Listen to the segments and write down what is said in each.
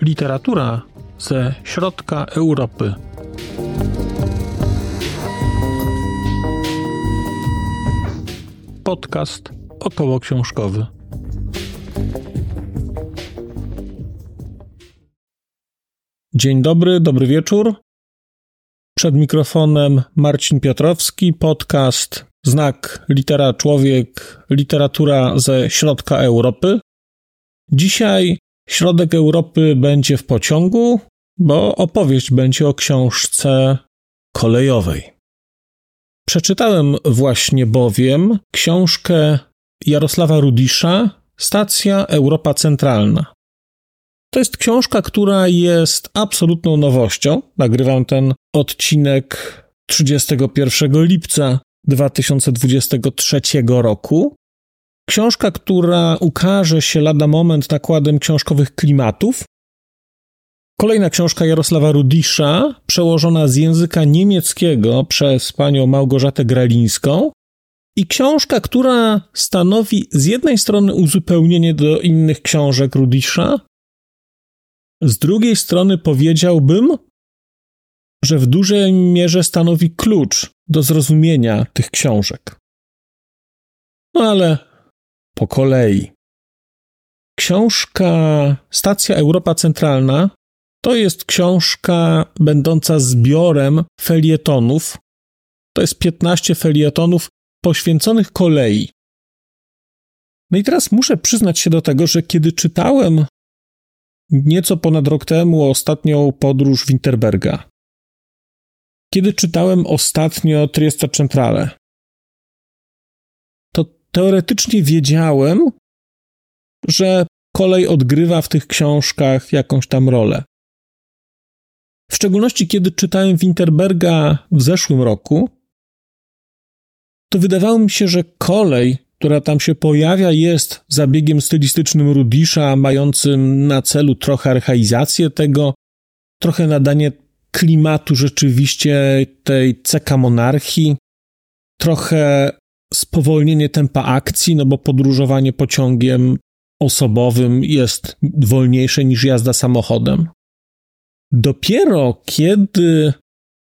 Literatura ze środka Europy. Podcast około książkowy. Dzień dobry, dobry wieczór. Przed mikrofonem Marcin Piotrowski, podcast Znak Litera Człowiek, literatura ze środka Europy. Dzisiaj środek Europy będzie w pociągu, bo opowieść będzie o książce kolejowej. Przeczytałem właśnie bowiem książkę Jarosława Rudisza Stacja Europa Centralna. To jest książka, która jest absolutną nowością. Nagrywam ten odcinek 31 lipca 2023 roku. Książka, która ukaże się lada moment nakładem książkowych klimatów. Kolejna książka Jarosława Rudisza, przełożona z języka niemieckiego przez panią Małgorzatę Gralińską. I książka, która stanowi z jednej strony uzupełnienie do innych książek Rudisza, z drugiej strony powiedziałbym, że w dużej mierze stanowi klucz do zrozumienia tych książek. No ale po kolei. Książka Stacja Europa Centralna to jest książka będąca zbiorem felietonów. To jest 15 felietonów poświęconych kolei. No i teraz muszę przyznać się do tego, że kiedy czytałem nieco ponad rok temu ostatnią podróż Winterberga. Kiedy czytałem ostatnio Trieste Centrale, to teoretycznie wiedziałem, że kolej odgrywa w tych książkach jakąś tam rolę. W szczególności kiedy czytałem Winterberga w zeszłym roku, to wydawało mi się, że kolej która tam się pojawia, jest zabiegiem stylistycznym Rudisza, mającym na celu trochę archaizację tego, trochę nadanie klimatu rzeczywiście tej ceka monarchii, trochę spowolnienie tempa akcji, no bo podróżowanie pociągiem osobowym jest wolniejsze niż jazda samochodem. Dopiero kiedy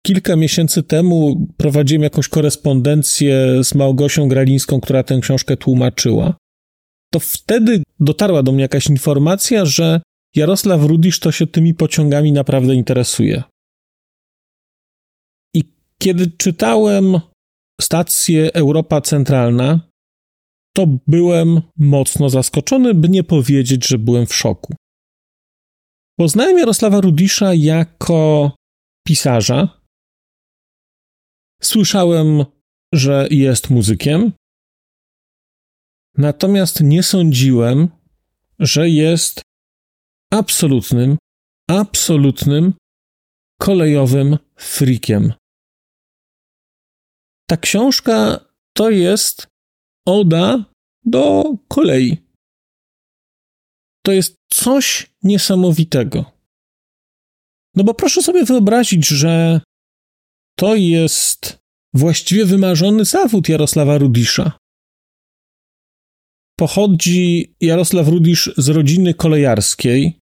Kilka miesięcy temu prowadziłem jakąś korespondencję z Małgosią Gralińską, która tę książkę tłumaczyła. To wtedy dotarła do mnie jakaś informacja, że Jarosław Rudisz to się tymi pociągami naprawdę interesuje. I kiedy czytałem stację Europa Centralna, to byłem mocno zaskoczony, by nie powiedzieć, że byłem w szoku. Poznałem Jarosława Rudisza jako pisarza, Słyszałem, że jest muzykiem, natomiast nie sądziłem, że jest absolutnym, absolutnym kolejowym frikiem. Ta książka to jest oda do kolei. To jest coś niesamowitego. No bo proszę sobie wyobrazić, że to jest właściwie wymarzony zawód Jarosława Rudisza. Pochodzi Jarosław Rudisz z rodziny kolejarskiej.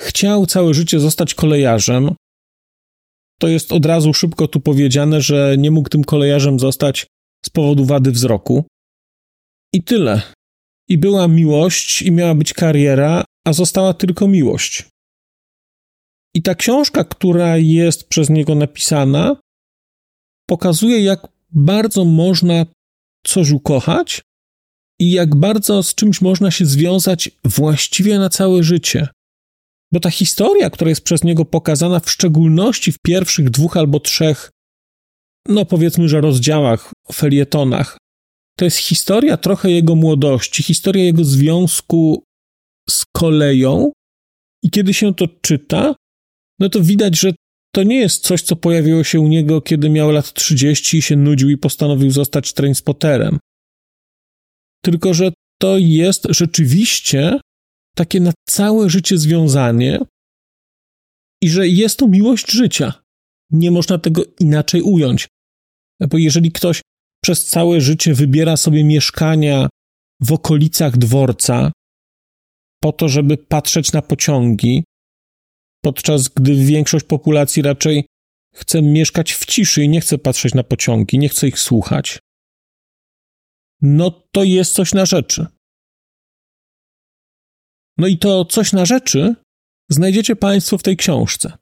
Chciał całe życie zostać kolejarzem. To jest od razu szybko tu powiedziane, że nie mógł tym kolejarzem zostać z powodu wady wzroku. I tyle. I była miłość, i miała być kariera, a została tylko miłość. I ta książka, która jest przez niego napisana, pokazuje, jak bardzo można coś ukochać i jak bardzo z czymś można się związać właściwie na całe życie. Bo ta historia, która jest przez niego pokazana, w szczególności w pierwszych dwóch albo trzech, no powiedzmy, że rozdziałach, felietonach, to jest historia trochę jego młodości, historia jego związku z koleją. I kiedy się to czyta, no to widać, że to nie jest coś, co pojawiło się u niego, kiedy miał lat 30 i się nudził i postanowił zostać trainspoterem. Tylko, że to jest rzeczywiście takie na całe życie związanie i że jest to miłość życia. Nie można tego inaczej ująć. Bo jeżeli ktoś przez całe życie wybiera sobie mieszkania w okolicach dworca po to, żeby patrzeć na pociągi, podczas gdy większość populacji raczej chce mieszkać w ciszy i nie chce patrzeć na pociągi, nie chce ich słuchać, no to jest coś na rzeczy. No i to coś na rzeczy znajdziecie Państwo w tej książce.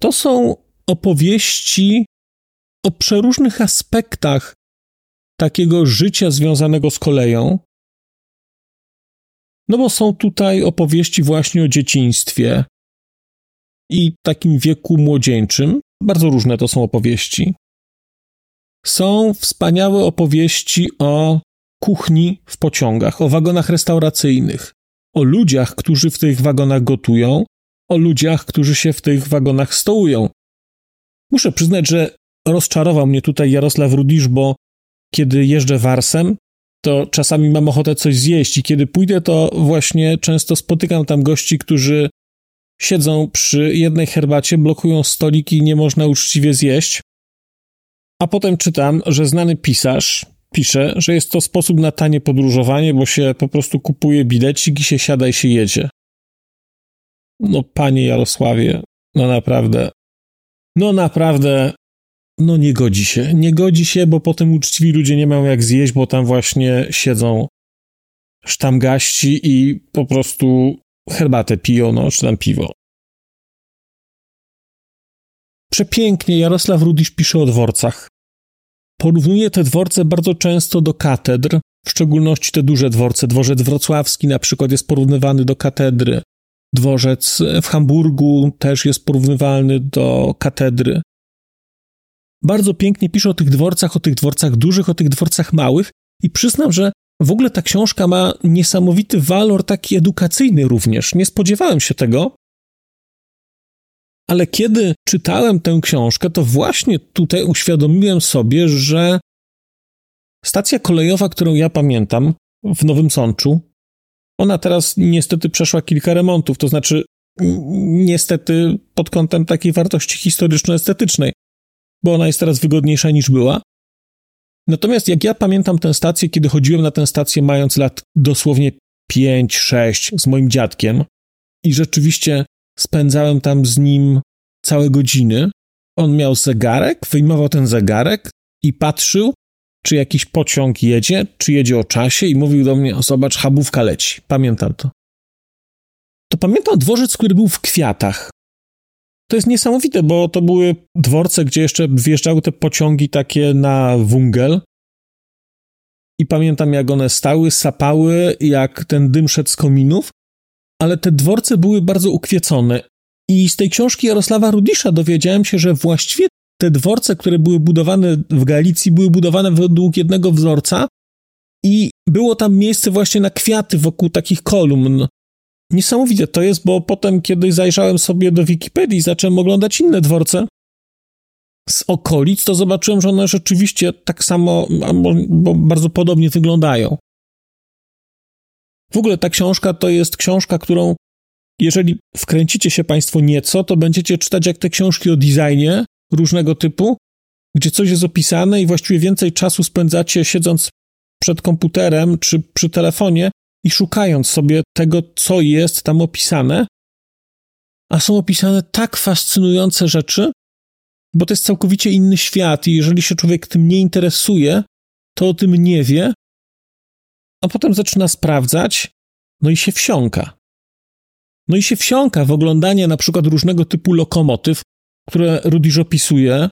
To są opowieści o przeróżnych aspektach takiego życia związanego z koleją. No bo są tutaj opowieści właśnie o dzieciństwie i takim wieku młodzieńczym. Bardzo różne to są opowieści. Są wspaniałe opowieści o kuchni w pociągach, o wagonach restauracyjnych, o ludziach, którzy w tych wagonach gotują, o ludziach, którzy się w tych wagonach stołują. Muszę przyznać, że rozczarował mnie tutaj Jarosław Rudisz, bo kiedy jeżdżę Warsem, to czasami mam ochotę coś zjeść i kiedy pójdę, to właśnie często spotykam tam gości, którzy siedzą przy jednej herbacie, blokują stoliki nie można uczciwie zjeść. A potem czytam, że znany pisarz pisze, że jest to sposób na tanie podróżowanie, bo się po prostu kupuje bilecik i się siada i się jedzie. No, panie Jarosławie, no naprawdę, no naprawdę, no nie godzi się. Nie godzi się, bo potem uczciwi ludzie nie mają jak zjeść, bo tam właśnie siedzą sztamgaści i po prostu herbatę piją, no, czy tam piwo. Przepięknie Jarosław Rudisz pisze o dworcach. Porównuje te dworce bardzo często do katedr, w szczególności te duże dworce. Dworzec wrocławski na przykład jest porównywany do katedry. Dworzec w Hamburgu też jest porównywalny do katedry. Bardzo pięknie pisze o tych dworcach, o tych dworcach dużych, o tych dworcach małych i przyznam, że w ogóle ta książka ma niesamowity walor taki edukacyjny również. Nie spodziewałem się tego, ale kiedy czytałem tę książkę, to właśnie tutaj uświadomiłem sobie, że stacja kolejowa, którą ja pamiętam w Nowym Sączu, ona teraz niestety przeszła kilka remontów, to znaczy niestety pod kątem takiej wartości historyczno-estetycznej, bo ona jest teraz wygodniejsza niż była. Natomiast jak ja pamiętam tę stację, kiedy chodziłem na tę stację mając lat dosłownie 5-6 z moim dziadkiem i rzeczywiście spędzałem tam z nim całe godziny. On miał zegarek, wyjmował ten zegarek i patrzył, czy jakiś pociąg jedzie, czy jedzie o czasie i mówił do mnie, zobacz, habówka leci. Pamiętam to. To pamiętam dworzec, który był w kwiatach. To jest niesamowite, bo to były dworce, gdzie jeszcze wjeżdżały te pociągi takie na wungel. I pamiętam, jak one stały, sapały, jak ten dym szedł z kominów, ale te dworce były bardzo ukwiecone. I z tej książki Jarosława Rudisza dowiedziałem się, że właściwie te dworce, które były budowane w Galicji, były budowane według jednego wzorca i było tam miejsce właśnie na kwiaty wokół takich kolumn. Niesamowite to jest, bo potem, kiedy zajrzałem sobie do Wikipedii i zacząłem oglądać inne dworce z okolic, to zobaczyłem, że one rzeczywiście tak samo, bo bardzo podobnie wyglądają. W ogóle ta książka to jest książka, którą jeżeli wkręcicie się Państwo nieco, to będziecie czytać jak te książki o designie różnego typu, gdzie coś jest opisane i właściwie więcej czasu spędzacie siedząc przed komputerem czy przy telefonie i szukając sobie tego, co jest tam opisane, a są opisane tak fascynujące rzeczy, bo to jest całkowicie inny świat i jeżeli się człowiek tym nie interesuje, to o tym nie wie, a potem zaczyna sprawdzać, no i się wsiąka. No i się wsiąka w oglądanie na przykład różnego typu lokomotyw, które Rudisz opisuje,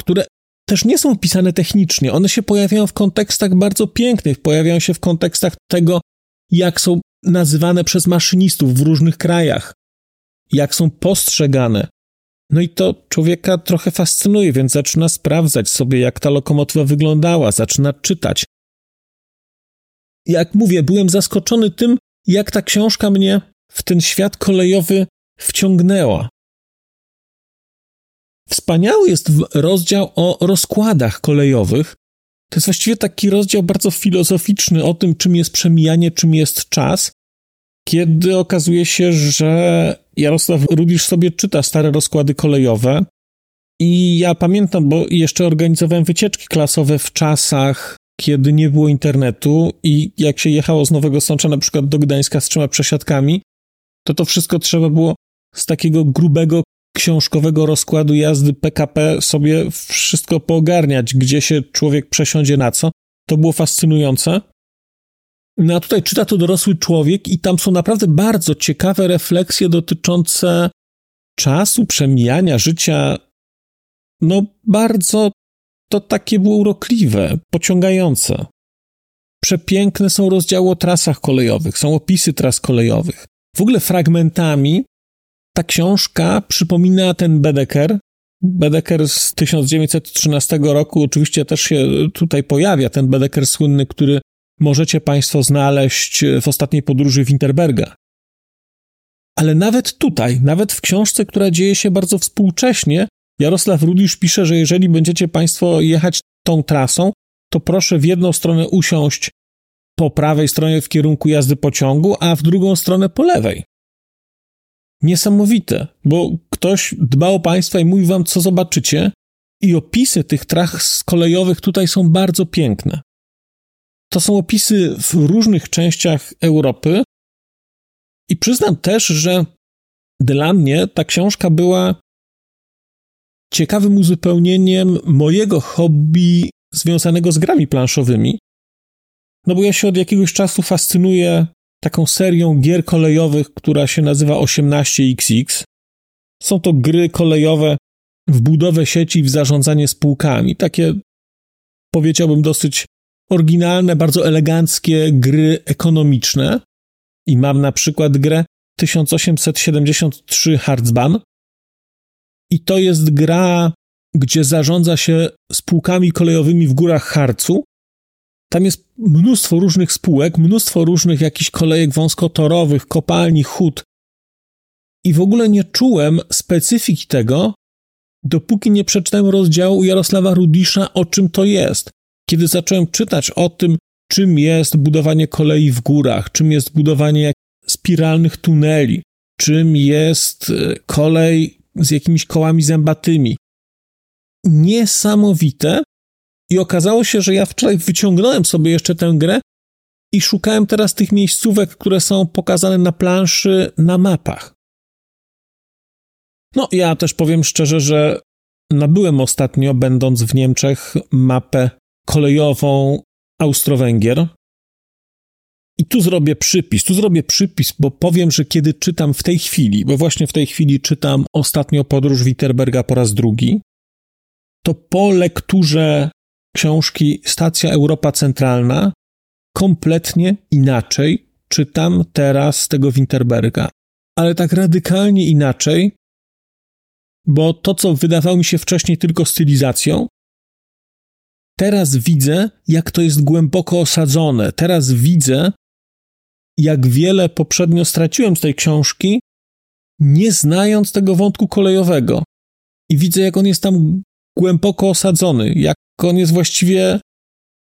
które też nie są opisane technicznie. One się pojawiają w kontekstach bardzo pięknych, pojawiają się w kontekstach tego, jak są nazywane przez maszynistów w różnych krajach, jak są postrzegane. No i to człowieka trochę fascynuje, więc zaczyna sprawdzać sobie, jak ta lokomotywa wyglądała, zaczyna czytać. Jak mówię, byłem zaskoczony tym, jak ta książka mnie w ten świat kolejowy wciągnęła. Wspaniały jest rozdział o rozkładach kolejowych. To jest właściwie taki rozdział bardzo filozoficzny o tym, czym jest przemijanie, czym jest czas, kiedy okazuje się, że Jarosław Rudisz sobie czyta stare rozkłady kolejowe I ja pamiętam, bo jeszcze organizowałem wycieczki klasowe w czasach, kiedy nie było internetu i jak się jechało z Nowego Sącza na przykład do Gdańska z trzema przesiadkami, to to wszystko trzeba było z takiego grubego książkowego rozkładu jazdy PKP sobie wszystko poogarniać, gdzie się człowiek przesiądzie na co. To było fascynujące. No a tutaj czyta to dorosły człowiek i tam są naprawdę bardzo ciekawe refleksje dotyczące czasu, przemijania życia. No bardzo to takie było urokliwe, pociągające. Przepiękne są rozdziały o trasach kolejowych, są opisy tras kolejowych. W ogóle fragmentami ta książka przypomina ten Bedeker. Bedeker z 1913 roku oczywiście też się tutaj pojawia, ten Bedeker słynny, który możecie Państwo znaleźć w ostatniej podróży Winterberga. Ale nawet tutaj, nawet w książce, która dzieje się bardzo współcześnie, Jarosław Rudisz pisze, że jeżeli będziecie Państwo jechać tą trasą, to proszę w jedną stronę usiąść po prawej stronie w kierunku jazdy pociągu, a w drugą stronę po lewej. Niesamowite, bo ktoś dba o Państwa i mówi Wam, co zobaczycie, i opisy tych tras kolejowych tutaj są bardzo piękne. To są opisy w różnych częściach Europy, i przyznam też, że dla mnie ta książka była ciekawym uzupełnieniem mojego hobby związanego z grami planszowymi. No bo ja się od jakiegoś czasu fascynuję taką serią gier kolejowych, która się nazywa 18XX. Są to gry kolejowe w budowę sieci, w zarządzanie spółkami. Takie, powiedziałbym, dosyć oryginalne, bardzo eleganckie gry ekonomiczne. I mam na przykład grę 1873 Hartzban. I to jest gra, gdzie zarządza się spółkami kolejowymi w górach Harcu. Tam jest mnóstwo różnych spółek, mnóstwo różnych jakichś kolejek wąskotorowych, kopalni, hut. I w ogóle nie czułem specyfiki tego, dopóki nie przeczytałem rozdziału Jarosława Rudisza, o czym to jest. Kiedy zacząłem czytać o tym, czym jest budowanie kolei w górach, czym jest budowanie spiralnych tuneli, czym jest e, kolej z jakimiś kołami zębatymi. Niesamowite. I okazało się, że ja wczoraj wyciągnąłem sobie jeszcze tę grę i szukałem teraz tych miejscówek, które są pokazane na planszy na mapach. No, ja też powiem szczerze, że nabyłem ostatnio, będąc w Niemczech, mapę kolejową Austro-Węgier. I tu zrobię przypis, tu zrobię przypis, bo powiem, że kiedy czytam w tej chwili, bo właśnie w tej chwili czytam ostatnio Podróż Witterberga po raz drugi, to po lekturze książki Stacja Europa Centralna kompletnie inaczej czytam teraz tego Winterberga. Ale tak radykalnie inaczej, bo to, co wydawało mi się wcześniej tylko stylizacją, Teraz widzę, jak to jest głęboko osadzone. Teraz widzę, jak wiele poprzednio straciłem z tej książki, nie znając tego wątku kolejowego. I widzę, jak on jest tam głęboko osadzony, jak on jest właściwie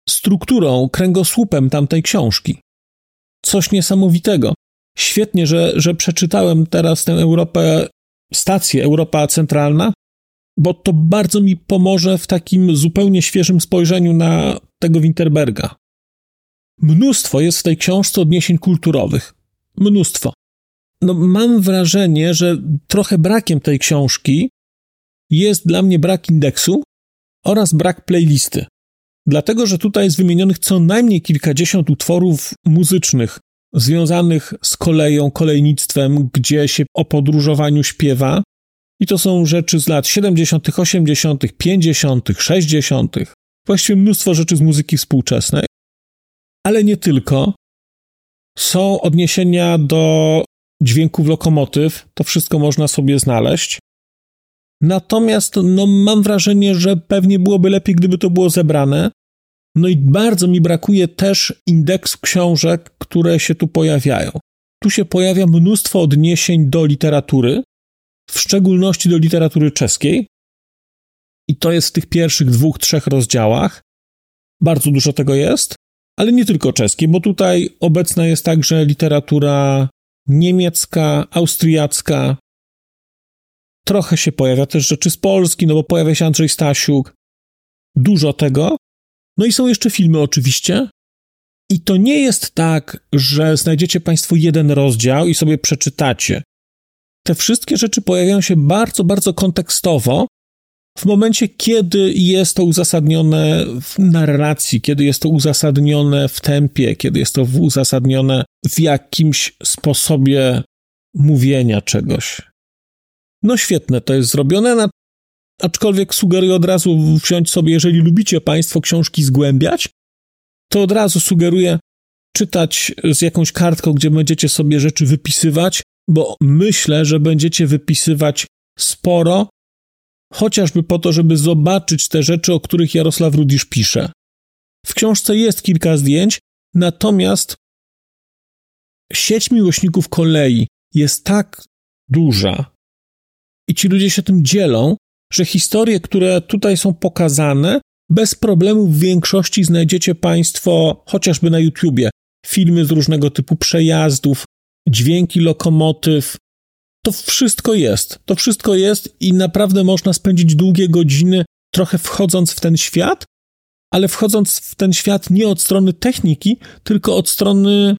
strukturą, kręgosłupem tamtej książki. Coś niesamowitego. Świetnie, że, że przeczytałem teraz tę Europę, stację Europa Centralna, bo to bardzo mi pomoże w takim zupełnie świeżym spojrzeniu na tego Winterberga. Mnóstwo jest w tej książce odniesień kulturowych. Mnóstwo. No, mam wrażenie, że trochę brakiem tej książki jest dla mnie brak indeksu oraz brak playlisty. Dlatego, że tutaj jest wymienionych co najmniej kilkadziesiąt utworów muzycznych związanych z koleją, kolejnictwem, gdzie się o podróżowaniu śpiewa, i to są rzeczy z lat 70., 80., 50., 60., właściwie mnóstwo rzeczy z muzyki współczesnej, ale nie tylko. Są odniesienia do dźwięków lokomotyw, to wszystko można sobie znaleźć. Natomiast no, mam wrażenie, że pewnie byłoby lepiej, gdyby to było zebrane. No i bardzo mi brakuje też indeksu książek, które się tu pojawiają. Tu się pojawia mnóstwo odniesień do literatury, w szczególności do literatury czeskiej. I to jest w tych pierwszych dwóch, trzech rozdziałach. Bardzo dużo tego jest, ale nie tylko czeskiej, bo tutaj obecna jest także literatura niemiecka, austriacka. Trochę się pojawia też rzeczy z Polski, no bo pojawia się Andrzej Stasiuk, dużo tego. No i są jeszcze filmy oczywiście. I to nie jest tak, że znajdziecie Państwo jeden rozdział i sobie przeczytacie. Te wszystkie rzeczy pojawiają się bardzo, bardzo kontekstowo w momencie, kiedy jest to uzasadnione w narracji, kiedy jest to uzasadnione w tempie, kiedy jest to uzasadnione w jakimś sposobie mówienia czegoś. No świetne to jest zrobione, aczkolwiek sugeruję od razu wziąć sobie, jeżeli lubicie Państwo książki zgłębiać, to od razu sugeruję czytać z jakąś kartką, gdzie będziecie sobie rzeczy wypisywać, bo myślę, że będziecie wypisywać sporo, chociażby po to, żeby zobaczyć te rzeczy, o których Jarosław Rudisz pisze. W książce jest kilka zdjęć, natomiast sieć miłośników kolei jest tak duża i ci ludzie się tym dzielą, że historie, które tutaj są pokazane, bez problemu w większości znajdziecie Państwo chociażby na YouTubie. Filmy z różnego typu przejazdów, dźwięki lokomotyw. To wszystko jest. To wszystko jest i naprawdę można spędzić długie godziny trochę wchodząc w ten świat, ale wchodząc w ten świat nie od strony techniki, tylko od strony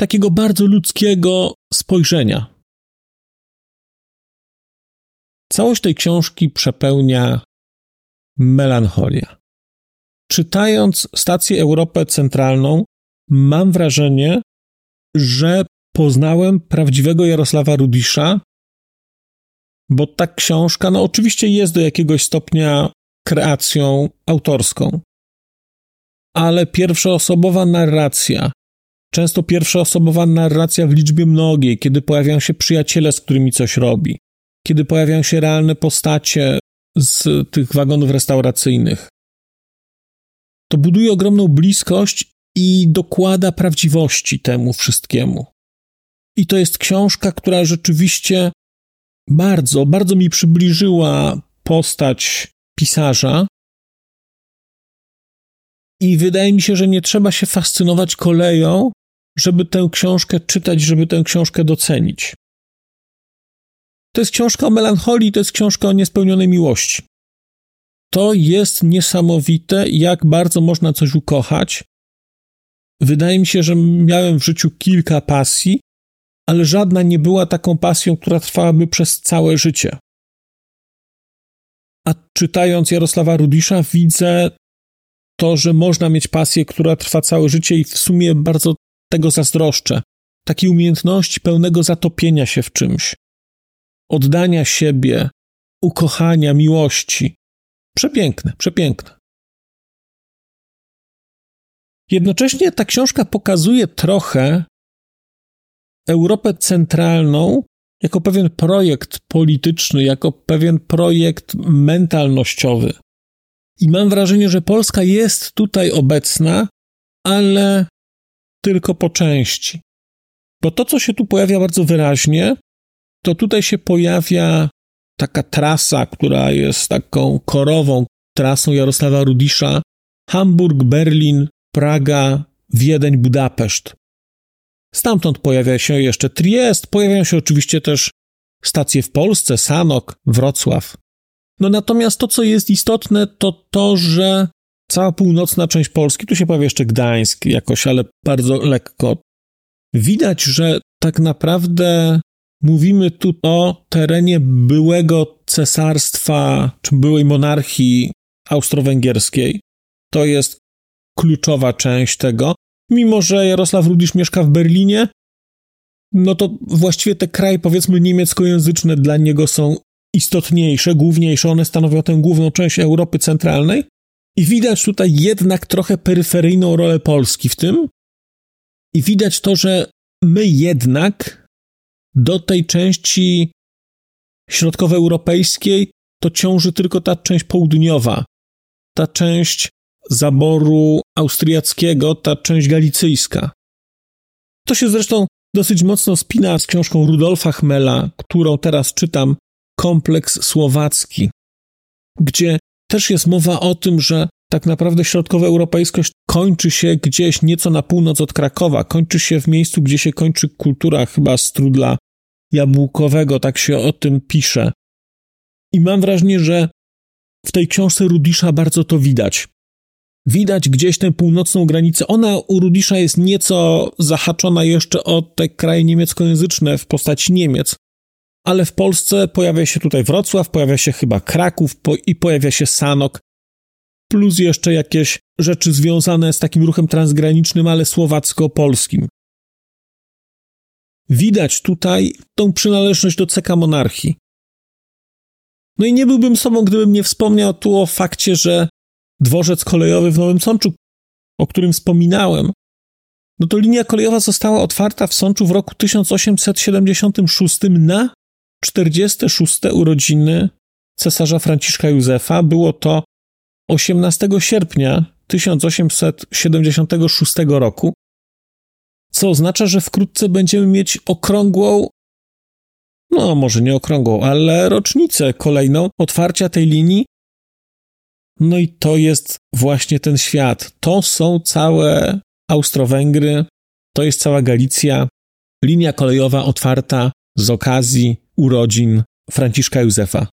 takiego bardzo ludzkiego spojrzenia. Całość tej książki przepełnia melancholia. Czytając stację Europę Centralną, mam wrażenie, że poznałem prawdziwego Jarosława Rudisza, bo ta książka, no oczywiście jest do jakiegoś stopnia kreacją autorską, ale pierwszoosobowa narracja, często pierwszoosobowa narracja w liczbie mnogiej, kiedy pojawiają się przyjaciele, z którymi coś robi, kiedy pojawiają się realne postacie z tych wagonów restauracyjnych. To buduje ogromną bliskość i dokłada prawdziwości temu wszystkiemu. I to jest książka, która rzeczywiście bardzo, bardzo mi przybliżyła postać pisarza. I wydaje mi się, że nie trzeba się fascynować koleją, żeby tę książkę czytać, żeby tę książkę docenić. To jest książka o melancholii, to jest książka o niespełnionej miłości. To jest niesamowite, jak bardzo można coś ukochać. Wydaje mi się, że miałem w życiu kilka pasji, ale żadna nie była taką pasją, która trwałaby przez całe życie. A czytając Jarosława Rudisza, widzę to, że można mieć pasję, która trwa całe życie i w sumie bardzo tego zazdroszczę. Takiej umiejętności pełnego zatopienia się w czymś oddania siebie, ukochania, miłości. Przepiękne, przepiękne. Jednocześnie ta książka pokazuje trochę Europę centralną jako pewien projekt polityczny, jako pewien projekt mentalnościowy. I mam wrażenie, że Polska jest tutaj obecna, ale tylko po części. Bo to, co się tu pojawia bardzo wyraźnie, to tutaj się pojawia taka trasa, która jest taką korową trasą Jarosława Rudisza Hamburg, Berlin, Praga, Wiedeń, Budapeszt. Stamtąd pojawia się jeszcze Triest, pojawiają się oczywiście też stacje w Polsce, Sanok, Wrocław. No natomiast to, co jest istotne, to to, że cała północna część Polski, tu się pojawia jeszcze Gdańsk jakoś, ale bardzo lekko. Widać, że tak naprawdę Mówimy tu o terenie byłego cesarstwa, czy byłej monarchii austro-węgierskiej. To jest kluczowa część tego. Mimo, że Jarosław Rudisz mieszka w Berlinie, no to właściwie te kraje, powiedzmy, niemieckojęzyczne dla niego są istotniejsze, główniejsze. One stanowią tę główną część Europy Centralnej. I widać tutaj jednak trochę peryferyjną rolę Polski w tym. I widać to, że my jednak do tej części środkowoeuropejskiej to ciąży tylko ta część południowa, ta część zaboru austriackiego, ta część galicyjska. To się zresztą dosyć mocno spina z książką Rudolfa Chmela, którą teraz czytam, Kompleks Słowacki, gdzie też jest mowa o tym, że tak naprawdę środkowoeuropejskość kończy się gdzieś nieco na północ od Krakowa, kończy się w miejscu, gdzie się kończy kultura chyba Strudla jabłkowego, tak się o tym pisze. I mam wrażenie, że w tej książce Rudisza bardzo to widać. Widać gdzieś tę północną granicę. Ona u Rudisza jest nieco zahaczona jeszcze o te kraje niemieckojęzyczne w postaci Niemiec. Ale w Polsce pojawia się tutaj Wrocław, pojawia się chyba Kraków i pojawia się Sanok, plus jeszcze jakieś rzeczy związane z takim ruchem transgranicznym, ale słowacko-polskim. Widać tutaj tą przynależność do CK monarchii. No i nie byłbym sobą, gdybym nie wspomniał tu o fakcie, że dworzec kolejowy w Nowym Sączu, o którym wspominałem, no to linia kolejowa została otwarta w Sączu w roku 1876 na 46. urodziny cesarza Franciszka Józefa. Było to 18 sierpnia 1876 roku, co oznacza, że wkrótce będziemy mieć okrągłą, no może nie okrągłą, ale rocznicę kolejną otwarcia tej linii. No i to jest właśnie ten świat. To są całe Austro-Węgry, to jest cała Galicja. Linia kolejowa otwarta z okazji urodzin Franciszka Józefa.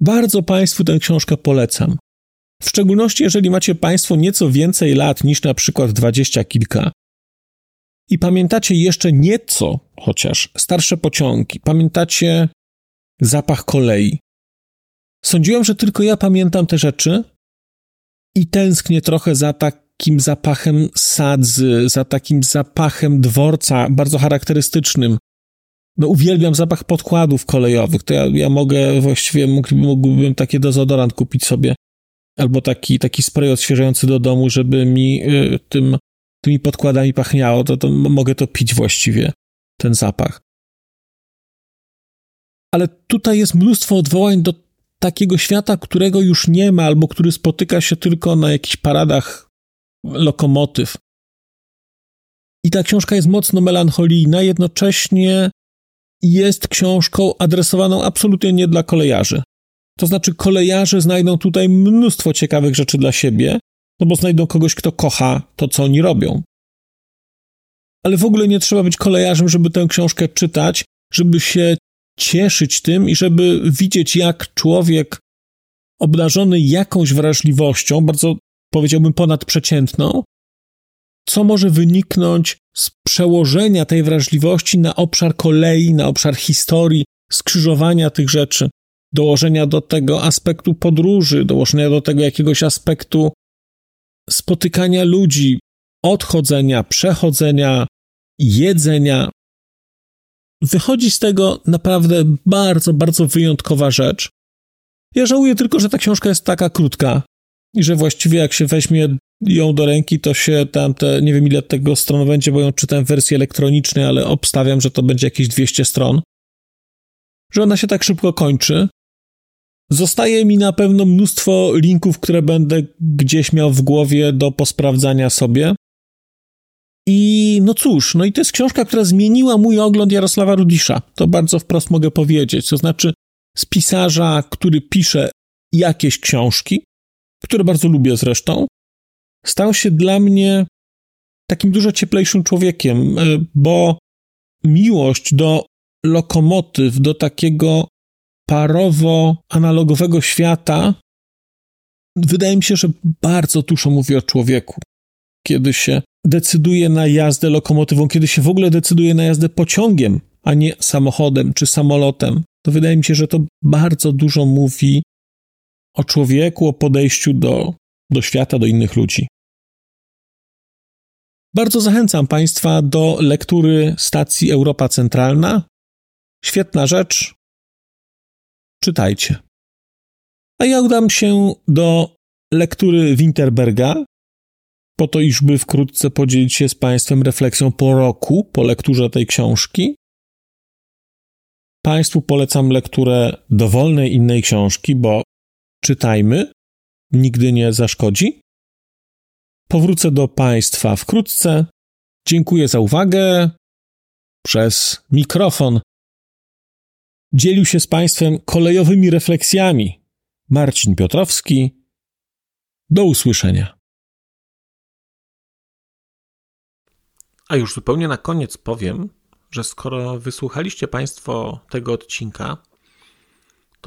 Bardzo Państwu tę książkę polecam. W szczególności, jeżeli macie Państwo nieco więcej lat niż na przykład dwadzieścia kilka i pamiętacie jeszcze nieco, chociaż starsze pociągi, pamiętacie zapach kolei. Sądziłem, że tylko ja pamiętam te rzeczy i tęsknię trochę za takim zapachem sadzy, za takim zapachem dworca, bardzo charakterystycznym, no uwielbiam zapach podkładów kolejowych, to ja, ja mogę, właściwie mógłbym, mógłbym taki dezodorant kupić sobie, albo taki, taki spray odświeżający do domu, żeby mi y, tym, tymi podkładami pachniało, to, to mogę to pić właściwie, ten zapach. Ale tutaj jest mnóstwo odwołań do takiego świata, którego już nie ma, albo który spotyka się tylko na jakichś paradach lokomotyw. I ta książka jest mocno melancholijna, jednocześnie jest książką adresowaną absolutnie nie dla kolejarzy. To znaczy, kolejarze znajdą tutaj mnóstwo ciekawych rzeczy dla siebie, no bo znajdą kogoś, kto kocha to, co oni robią. Ale w ogóle nie trzeba być kolejarzem, żeby tę książkę czytać, żeby się cieszyć tym i żeby widzieć, jak człowiek obdarzony jakąś wrażliwością, bardzo powiedziałbym ponadprzeciętną, co może wyniknąć z przełożenia tej wrażliwości na obszar kolei, na obszar historii, skrzyżowania tych rzeczy, dołożenia do tego aspektu podróży, dołożenia do tego jakiegoś aspektu spotykania ludzi, odchodzenia, przechodzenia, jedzenia. Wychodzi z tego naprawdę bardzo, bardzo wyjątkowa rzecz. Ja żałuję tylko, że ta książka jest taka krótka i że właściwie jak się weźmie ją do ręki, to się tam te, nie wiem ile tego stron będzie, bo ją czytam w wersji elektronicznej, ale obstawiam, że to będzie jakieś 200 stron. Że ona się tak szybko kończy. Zostaje mi na pewno mnóstwo linków, które będę gdzieś miał w głowie do posprawdzania sobie. I no cóż, no i to jest książka, która zmieniła mój ogląd Jarosława Rudisza. To bardzo wprost mogę powiedzieć. To znaczy, z pisarza, który pisze jakieś książki, które bardzo lubię zresztą, stał się dla mnie takim dużo cieplejszym człowiekiem, e, bo miłość do lokomotyw, do takiego parowo-analogowego świata, wydaje mi się, że bardzo dużo mówi o człowieku. Kiedy się decyduje na jazdę lokomotywą, kiedy się w ogóle decyduje na jazdę pociągiem, a nie samochodem czy samolotem, to wydaje mi się, że to bardzo dużo mówi o człowieku, o podejściu do, do świata, do innych ludzi. Bardzo zachęcam Państwa do lektury stacji Europa Centralna. Świetna rzecz. Czytajcie. A ja udam się do lektury Winterberga, po to, iżby wkrótce podzielić się z Państwem refleksją po roku, po lekturze tej książki. Państwu polecam lekturę dowolnej innej książki, bo czytajmy, nigdy nie zaszkodzi. Powrócę do Państwa wkrótce. Dziękuję za uwagę. Przez mikrofon dzielił się z Państwem kolejowymi refleksjami Marcin Piotrowski. Do usłyszenia. A już zupełnie na koniec powiem, że skoro wysłuchaliście Państwo tego odcinka,